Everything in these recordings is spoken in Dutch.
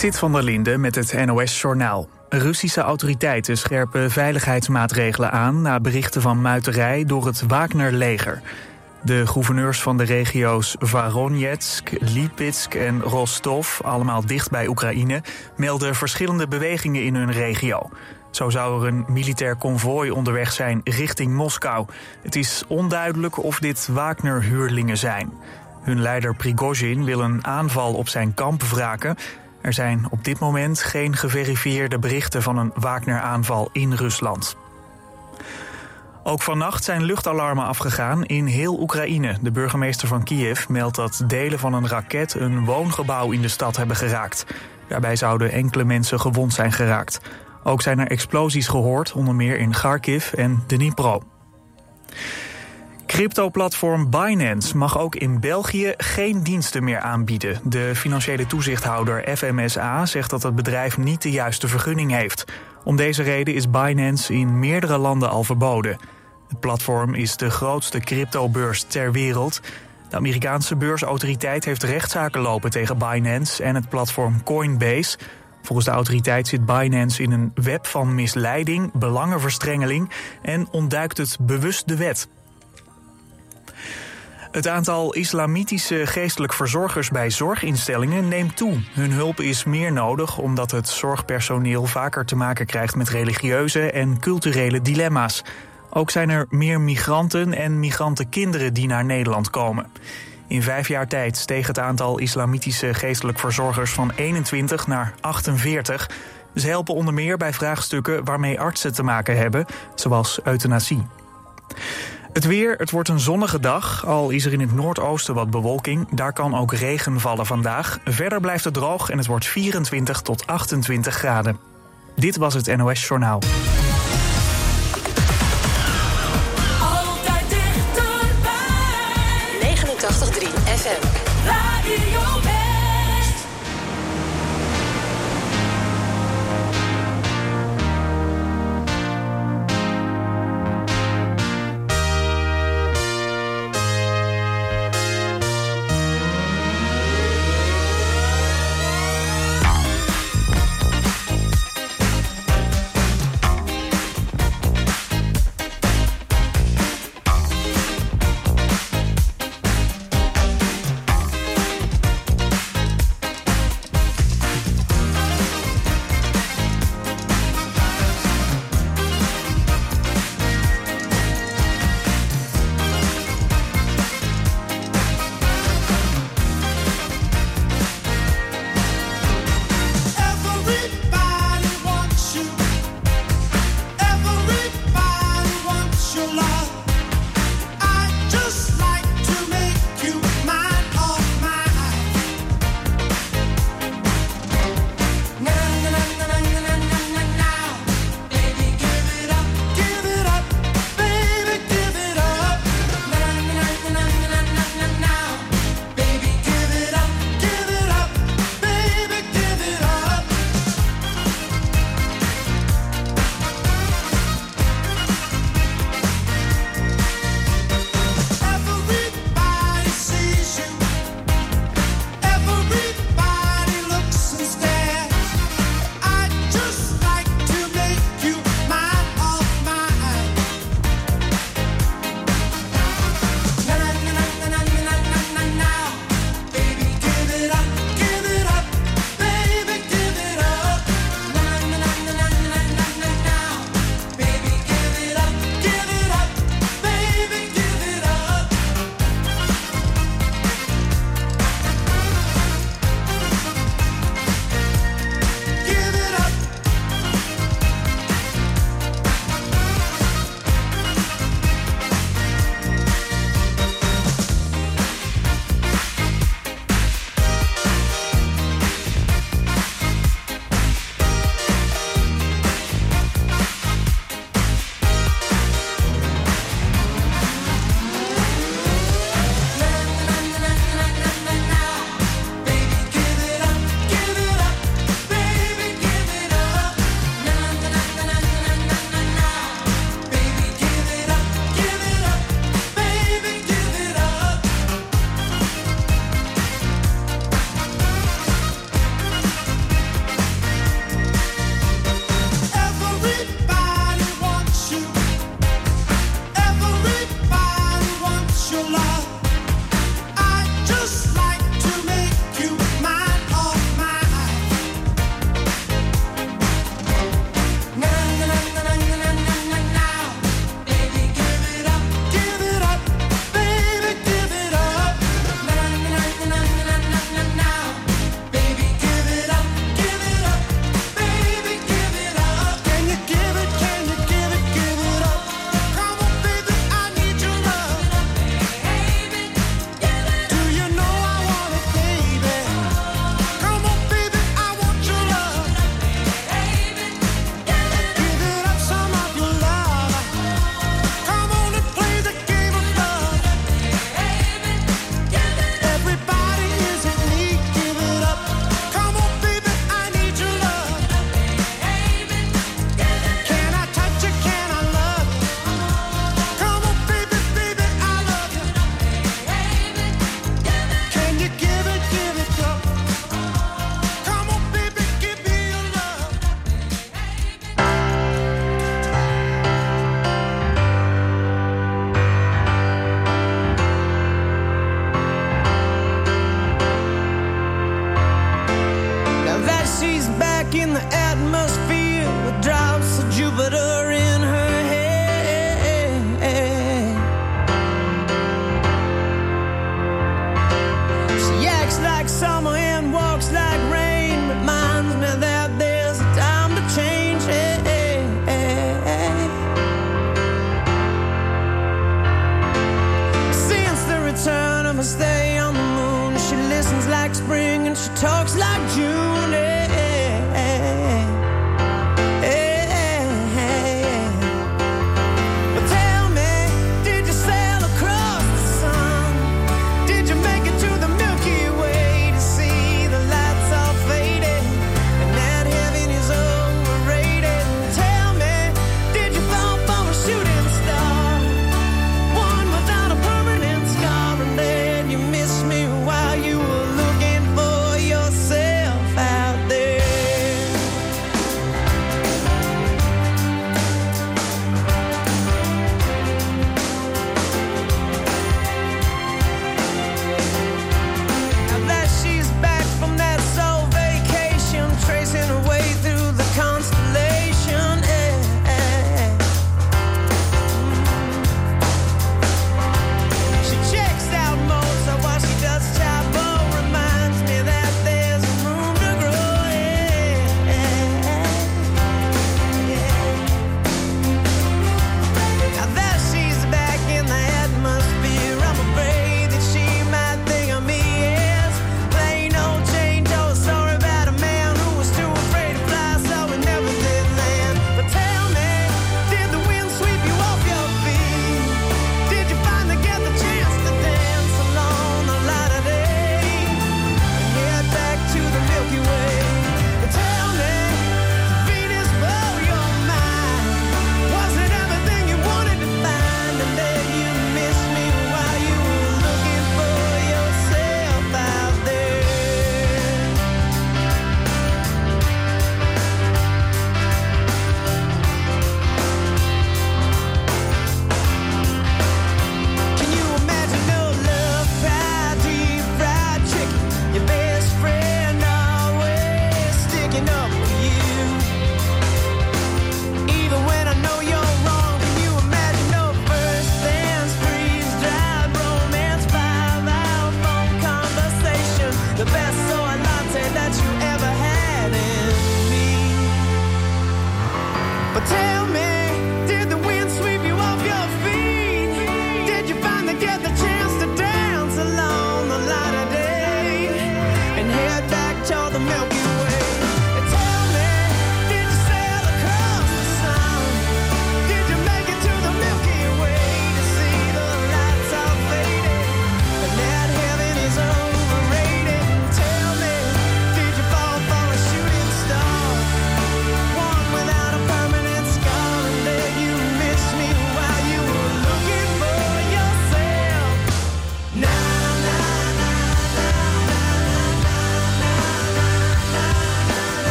Sit van der Linde met het NOS-journaal. Russische autoriteiten scherpen veiligheidsmaatregelen aan... na berichten van muiterij door het Wagner-leger. De gouverneurs van de regio's Voronezhsk, Lipetsk en Rostov... allemaal dicht bij Oekraïne, melden verschillende bewegingen in hun regio. Zo zou er een militair konvooi onderweg zijn richting Moskou. Het is onduidelijk of dit Wagner-huurlingen zijn. Hun leider Prigozhin wil een aanval op zijn kamp wraken... Er zijn op dit moment geen geverifieerde berichten van een Wagner-aanval in Rusland. Ook vannacht zijn luchtalarmen afgegaan in heel Oekraïne. De burgemeester van Kiev meldt dat delen van een raket een woongebouw in de stad hebben geraakt. Daarbij zouden enkele mensen gewond zijn geraakt. Ook zijn er explosies gehoord, onder meer in Kharkiv en Dnipro. Crypto-platform Binance mag ook in België geen diensten meer aanbieden. De financiële toezichthouder FMSA zegt dat het bedrijf niet de juiste vergunning heeft. Om deze reden is Binance in meerdere landen al verboden. Het platform is de grootste cryptobeurs ter wereld. De Amerikaanse beursautoriteit heeft rechtszaken lopen tegen Binance en het platform Coinbase. Volgens de autoriteit zit Binance in een web van misleiding, belangenverstrengeling en ontduikt het bewust de wet. Het aantal islamitische geestelijk verzorgers bij zorginstellingen neemt toe. Hun hulp is meer nodig omdat het zorgpersoneel vaker te maken krijgt met religieuze en culturele dilemma's. Ook zijn er meer migranten en migrantenkinderen die naar Nederland komen. In vijf jaar tijd steeg het aantal islamitische geestelijk verzorgers van 21 naar 48. Ze helpen onder meer bij vraagstukken waarmee artsen te maken hebben, zoals euthanasie. Het weer, het wordt een zonnige dag, al is er in het noordoosten wat bewolking. Daar kan ook regen vallen vandaag. Verder blijft het droog en het wordt 24 tot 28 graden. Dit was het NOS Journaal.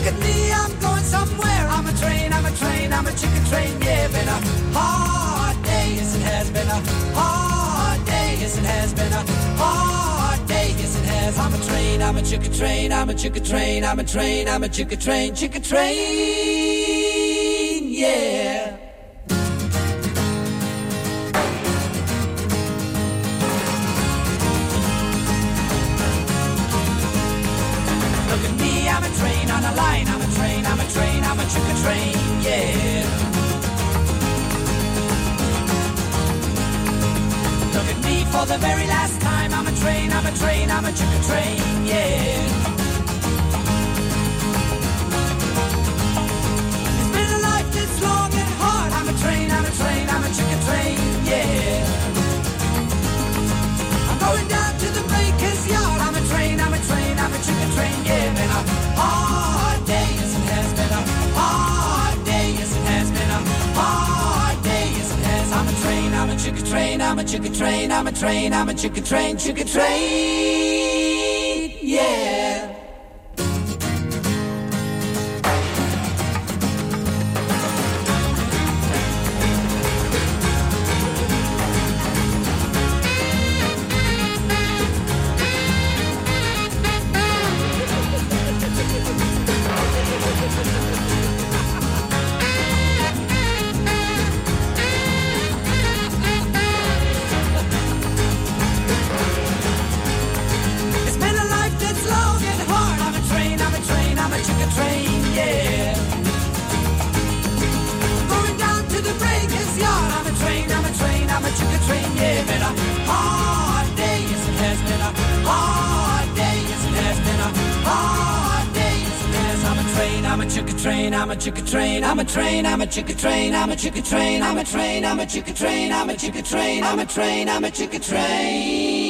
Look at me, I'm going somewhere. I'm a train, I'm a train, I'm a chicken train. Yeah, been a hard day, yes it has been a hard day, yes it has been a hard day, yes it has. I'm a train, I'm a chicken train, I'm a chicken train, I'm a train, I'm a chicken train, chicken train, yeah. train, yeah. Look at me for the very last time. I'm a train, I'm a train, I'm a chicken train, yeah. It's been a life that's long and hard. I'm a train, I'm a train, I'm a chicken train, yeah. I'm going down. chicken train, I'm a chicken train, I'm a train, I'm a chicken train, chicken train, yeah. train, yeah, been a hard day, yes it has been a hard day, yes it has been a hard day, yes it has. I'm a train, I'm a chicken train, I'm a chicken train, I'm a train, I'm a chicken train, I'm a chicken train, I'm a train, I'm a chicken train, I'm a chicken train, I'm a train, I'm a chicken train.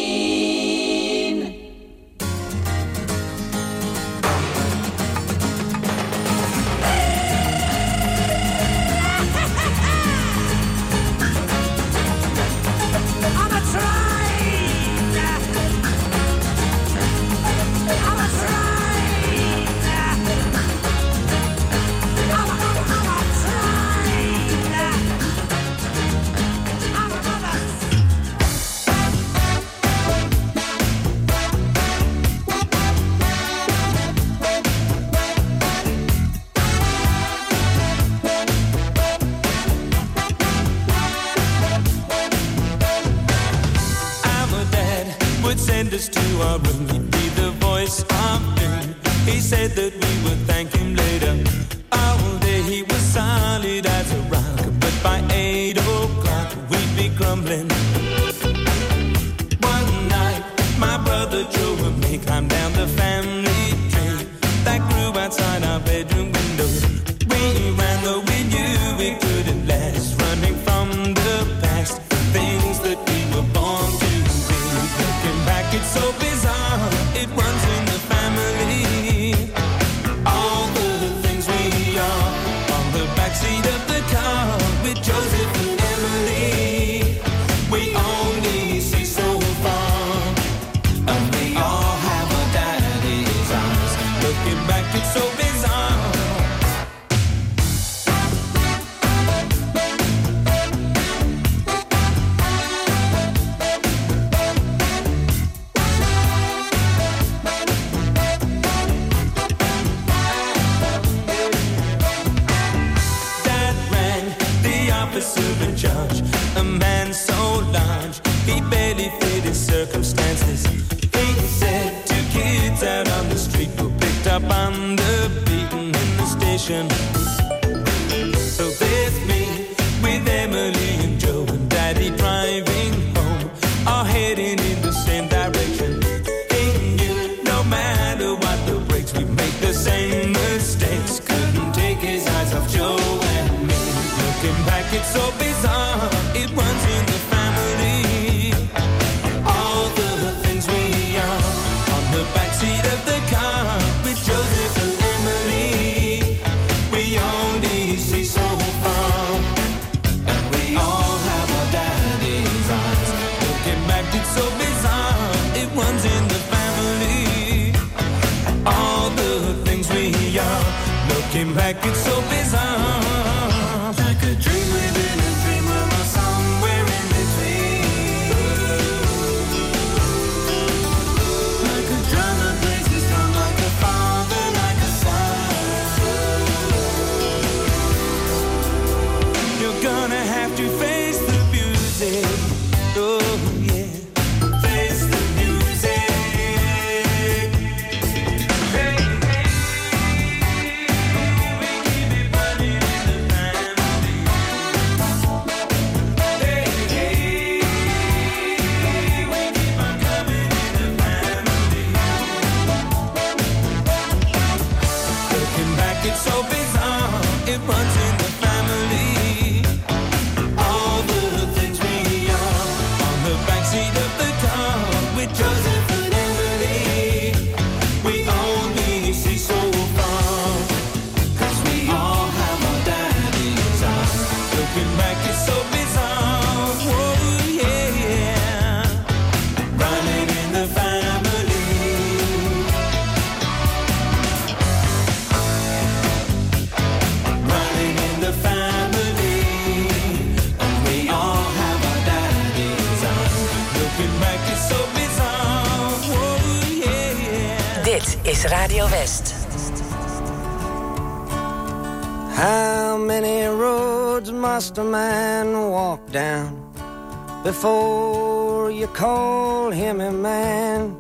Before you call him a man?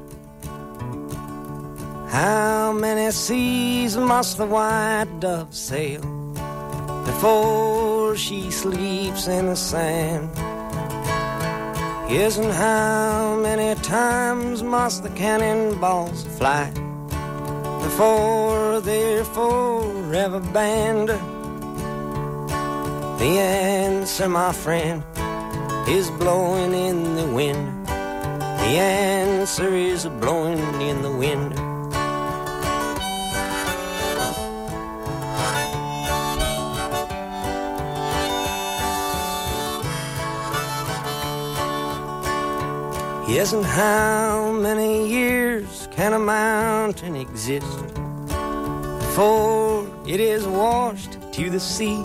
How many seas must the white dove sail before she sleeps in the sand? And how many times must the cannonballs fly before they're forever banned? The answer, my friend, is blowing in the wind. The answer is blowing in the wind. Yes, and how many years can a mountain exist before it is washed to the sea?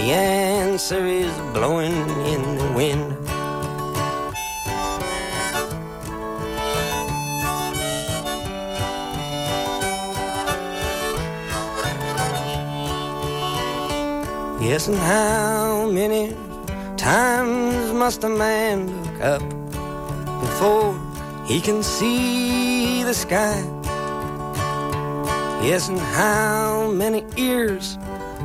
The answer is blowing in the wind. Yes, and how many times must a man look up before he can see the sky? Yes, and how many ears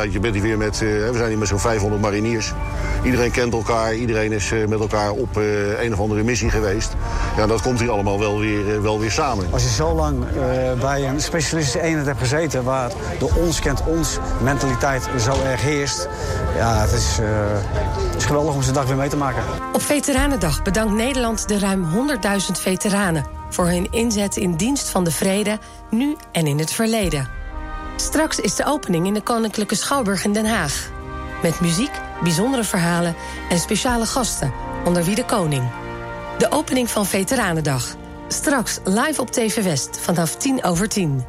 Ja, je bent hier weer met, eh, we zijn hier met zo'n 500 mariniers. Iedereen kent elkaar, iedereen is eh, met elkaar op eh, een of andere missie geweest. Ja, dat komt hier allemaal wel weer, wel weer samen. Als je zo lang eh, bij een specialistische eenheid hebt gezeten... waar de ons kent ons mentaliteit zo erg heerst... ja, het is, eh, het is geweldig om zo'n dag weer mee te maken. Op Veteranendag bedankt Nederland de ruim 100.000 veteranen voor hun inzet in dienst van de vrede, nu en in het verleden. Straks is de opening in de Koninklijke Schouwburg in Den Haag. Met muziek, bijzondere verhalen en speciale gasten, onder wie de koning. De opening van Veteranendag. Straks live op TV West vanaf 10 over 10.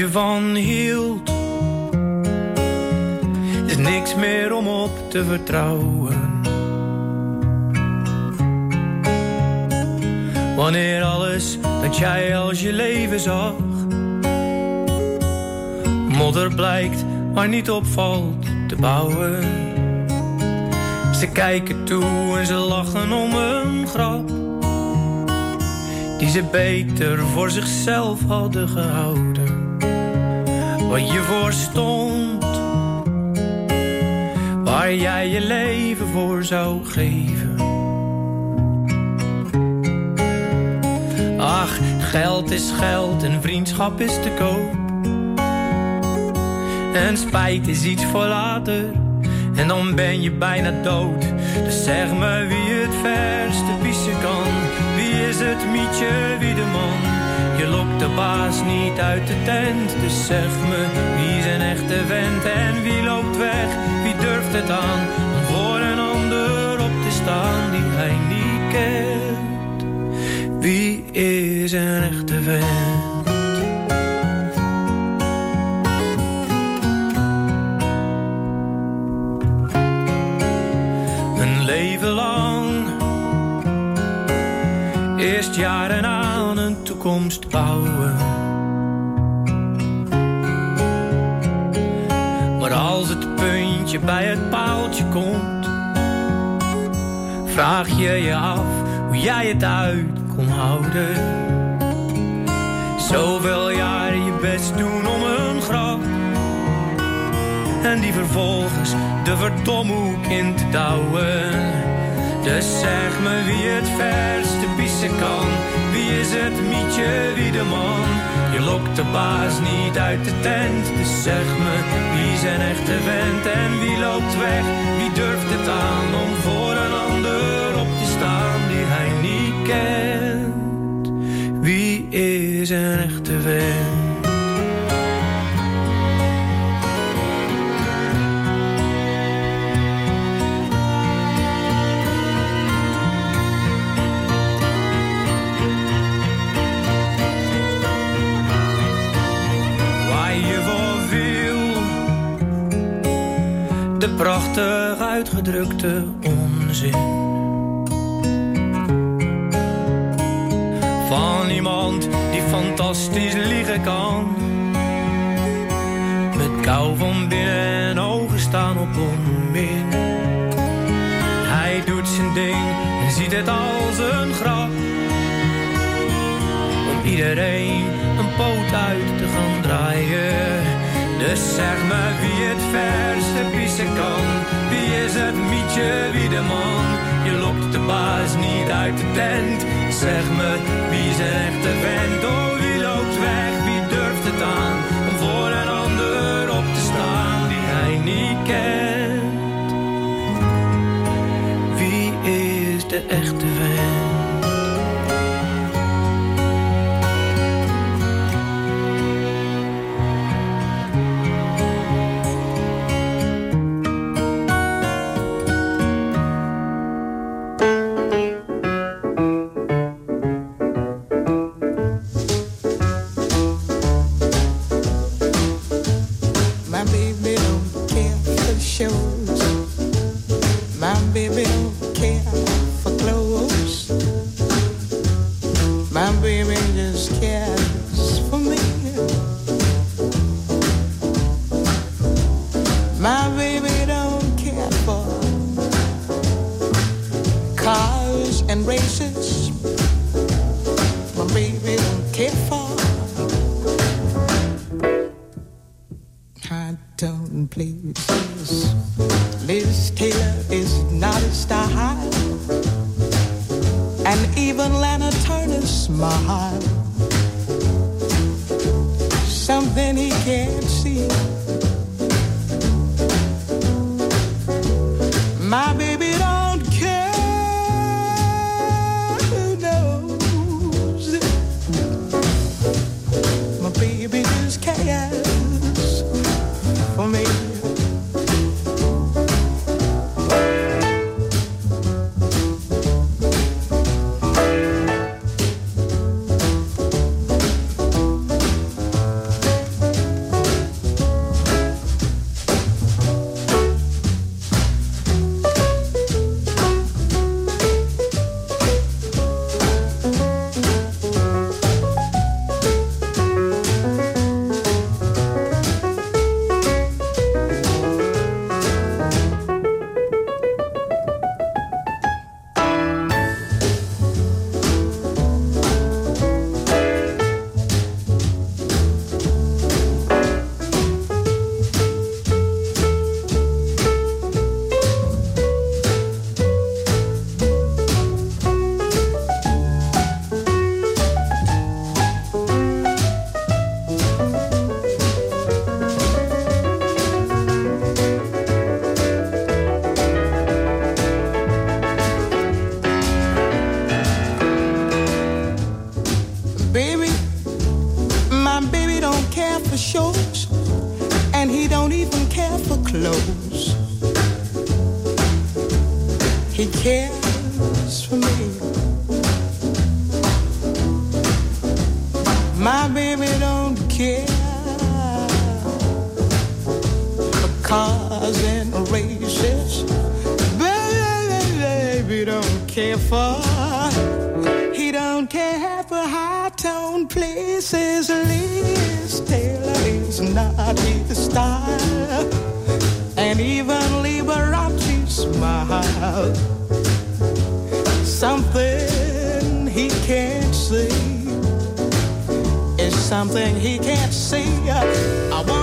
Je van hield, is niks meer om op te vertrouwen. Wanneer alles dat jij als je leven zag, modder blijkt maar niet opvalt te bouwen. Ze kijken toe en ze lachen om een grap die ze beter voor zichzelf hadden gehouden. Wat je voor stond, waar jij je leven voor zou geven. Ach, geld is geld en vriendschap is te koop. En spijt is iets voor later, en dan ben je bijna dood. Dus zeg me wie het verste pissen kan. Wie is het mietje, wie de man? Je lokt de baas niet uit de tent. Dus zeg me wie zijn echte vent en wie loopt weg? Wie durft het aan om voor een ander op te staan die hij niet kent? Wie is een echte vent? een leven lang. Eerst jaren een toekomst bouwen. Maar als het puntje bij het paaltje komt, vraag je je af hoe jij het uit kon houden. Zoveel jaren je best doen om een grap. En die vervolgens de verdomhoek in te douwen. Dus zeg me wie het verste Wie is het mietje, wie de man? Je lokt de baas niet uit de tent. Dus zeg me wie zijn echte vent en wie loopt weg? Wie durft het aan om voor een ander op te staan die hij niet kent? Wie is een echte vent? Uitgedrukte onzin. Van iemand die fantastisch liegen kan. Met kou van binnen en ogen staan op onmin. Hij doet zijn ding en ziet het als een grap om iedereen een poot uit te gaan draaien. Dus zeg me wie het verste pissen kan. Is het mietje, wie de man? Je lokt de baas niet uit de tent. Zeg me wie een echte vent? Cars and races. Shows, and he don't even care for clothes. He cares for me. My baby don't care for cars and races. Baby, don't care for. He don't care for high tone places. Liz Not his style, and even Liberace smile. Something he can't see is something he can't see. I wonder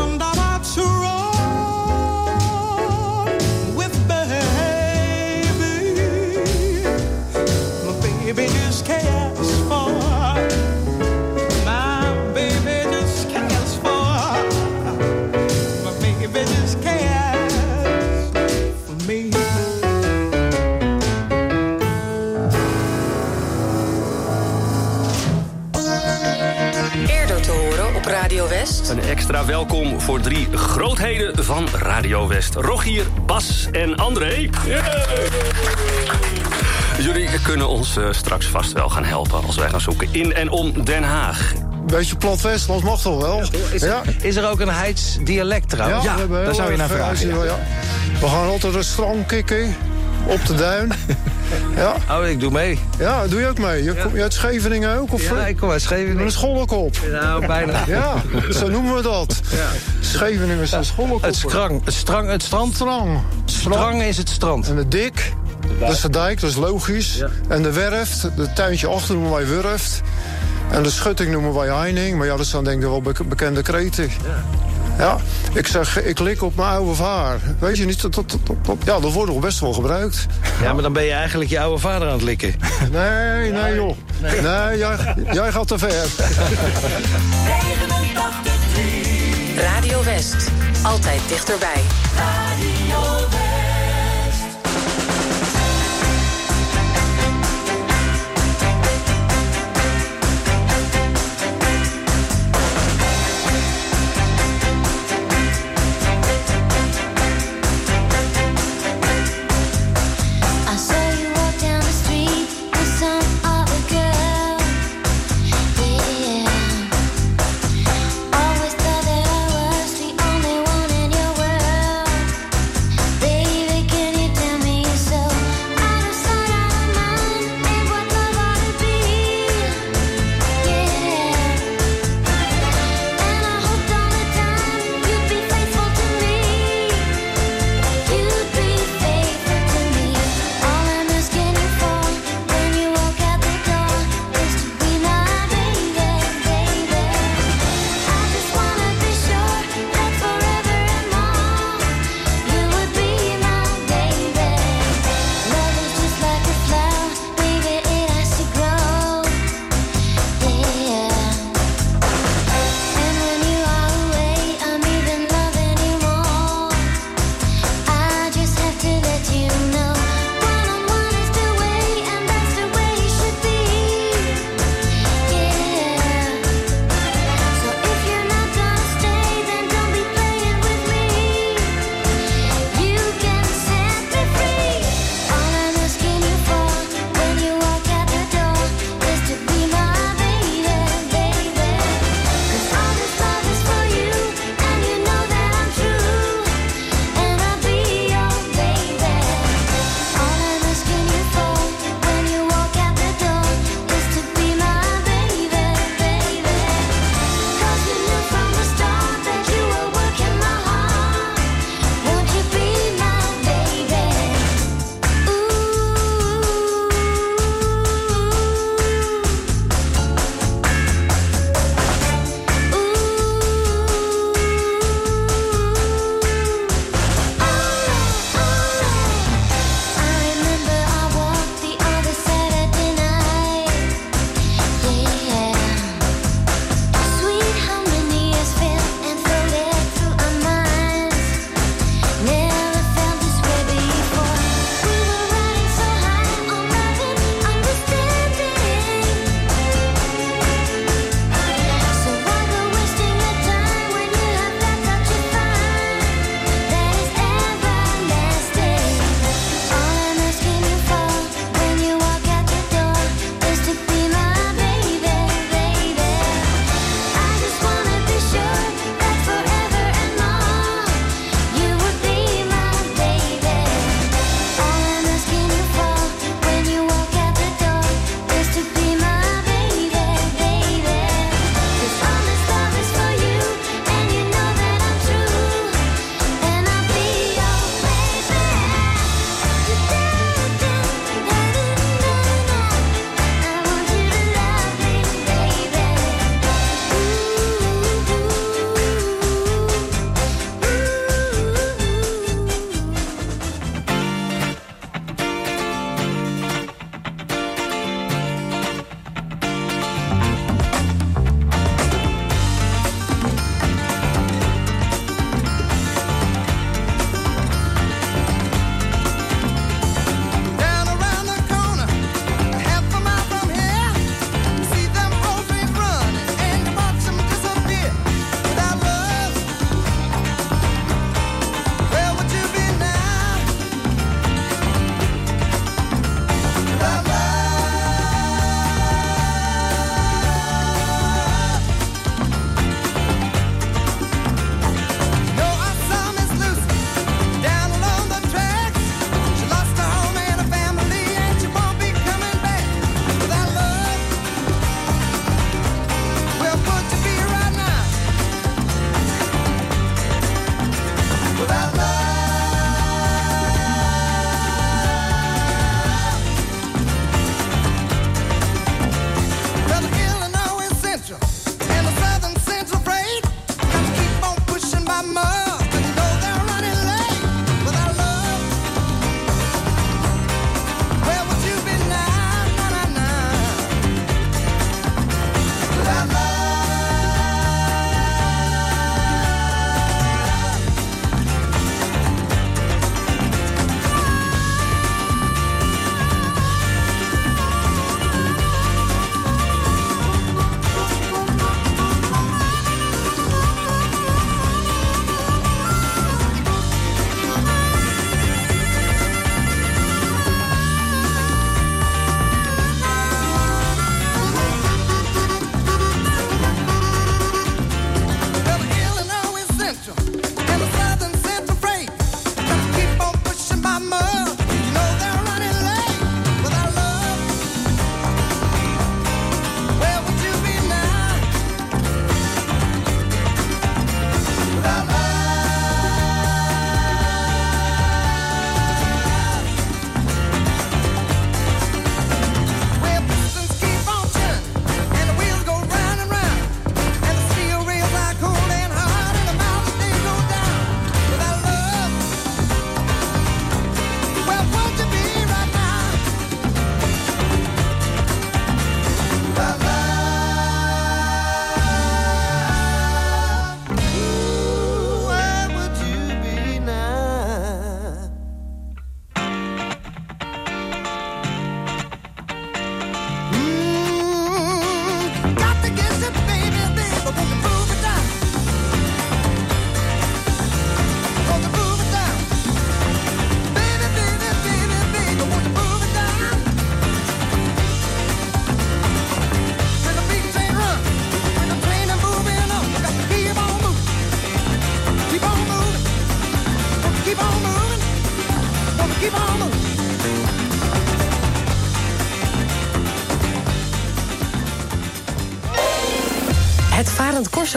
extra welkom voor drie grootheden van Radio West. Rogier, Bas en André. Jullie kunnen ons eh, straks vast wel gaan helpen als wij gaan zoeken in en om Den Haag. Beetje plat Westlands mag toch wel? Is, ja. is er ook een Heids dialect trouwens? we hebben daar zou je naar vragen. ja. ja. We gaan altijd een strand kikken op de duin. ja. Oh, ik doe mee. Ja, doe je ook mee? Je, kom, je uit Scheveningen ook? Of, Ja, ik kom uit Scheveningen. Met een schollekop. Nou, bijna. Ja, zo noemen we dat. Scheveningen is een schollekop. Het, skrang, het, strang, het strand. Strang. Strang is het strand. En de dik, dat is de dijk, dat is logisch. En de werft, het tuintje achter noemen wij wurft. En de schutting noemen wij heining. Maar ja, dat zijn denk ik wel bek- bekende kreten. Ja, ik zeg, ik lik op mijn oude vaar. Weet je niet, dat, dat, dat- dat- ja, dat wordt nog best wel gebruikt. Ja, maar dan ben je eigenlijk je oude vader aan het likken. Nee, nee joh. Nee, jij, jij gaat te ver. Radio West. Altijd dichterbij.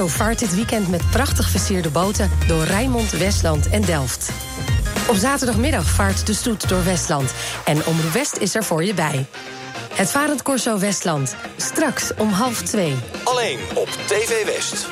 Vaart dit weekend met prachtig versierde boten door Rijnmond, Westland en Delft. Op zaterdagmiddag vaart de stoet door Westland en Omroep West is er voor je bij. Het Varend Corso Westland, straks om half twee. Alleen op TV West.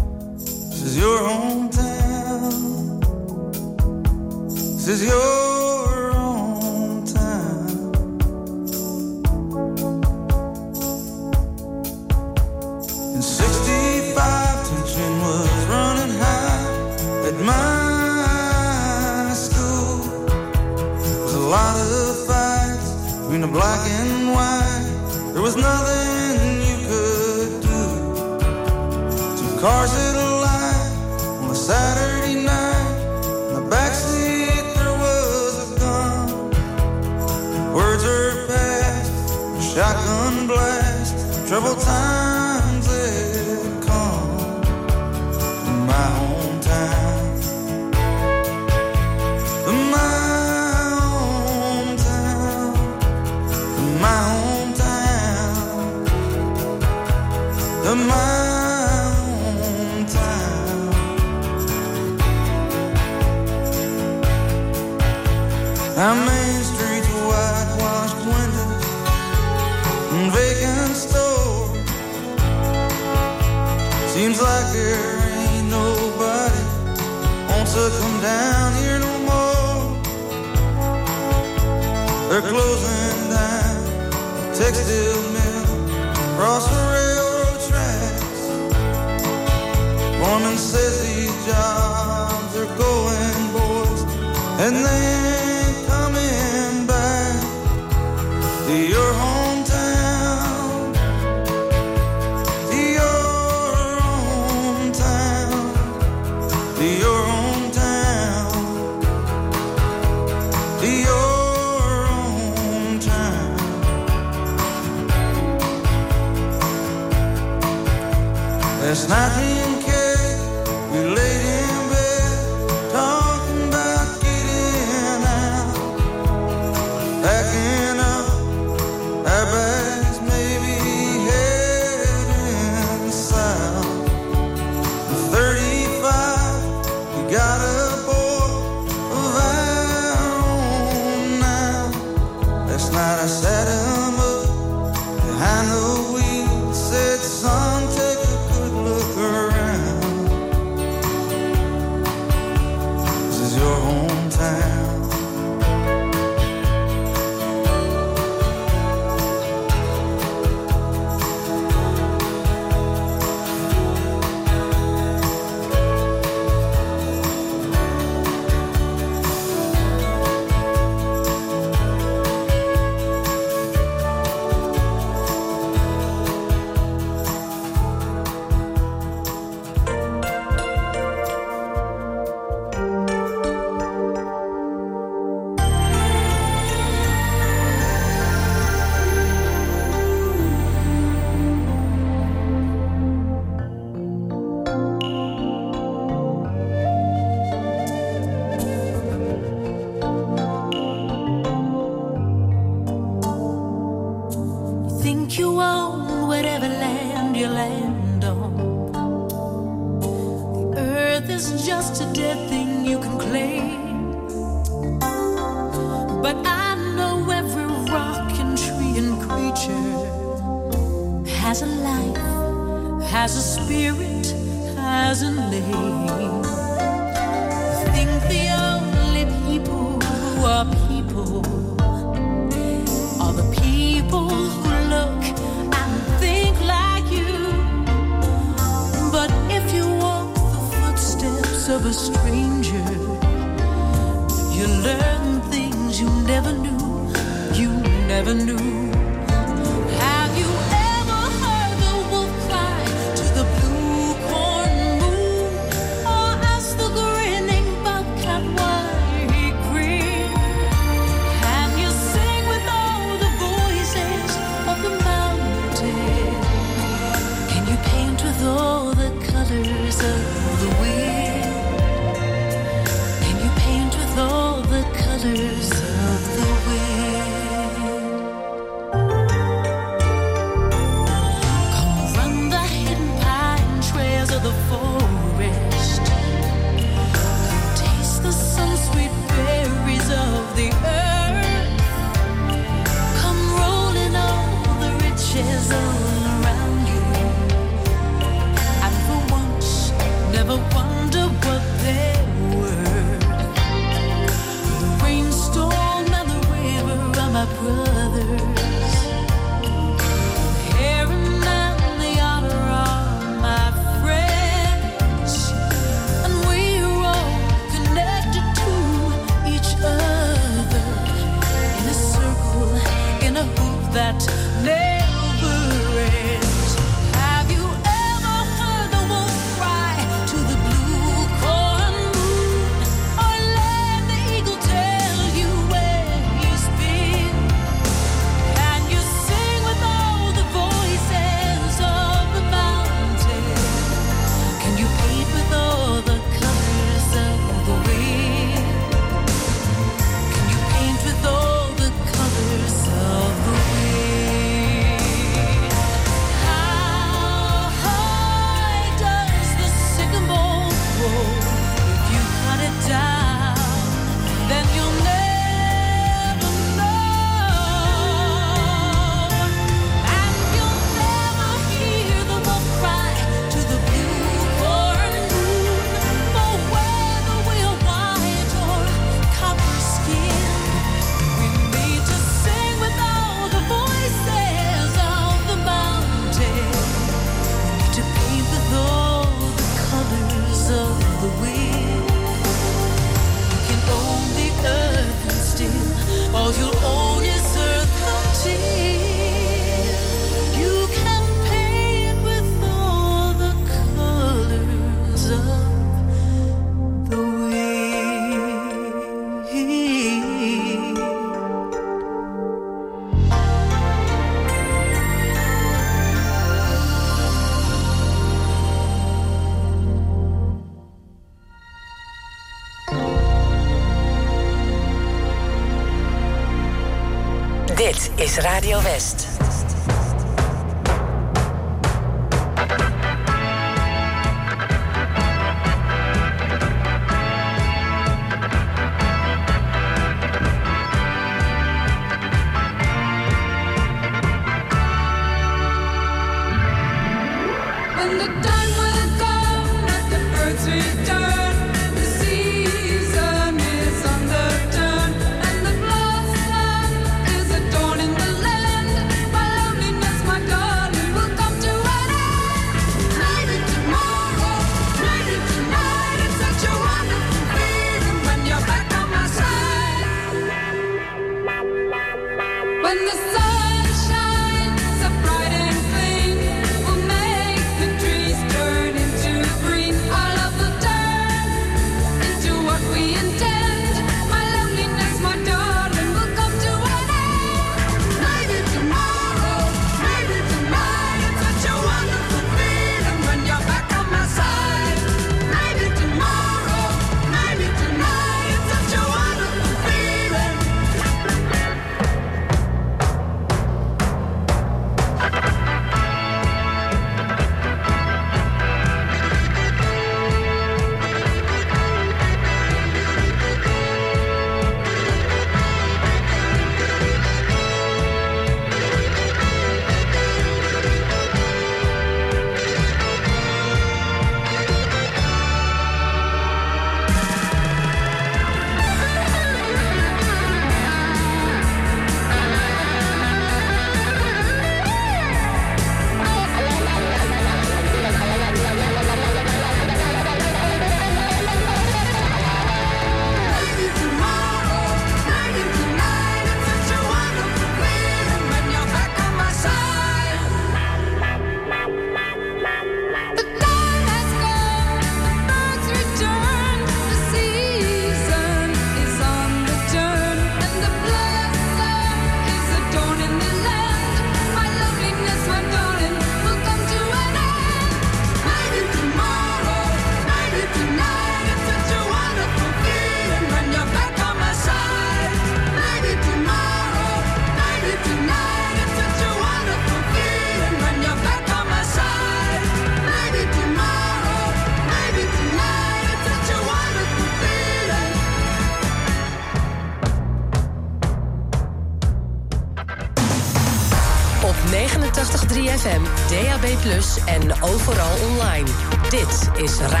Dit is Radio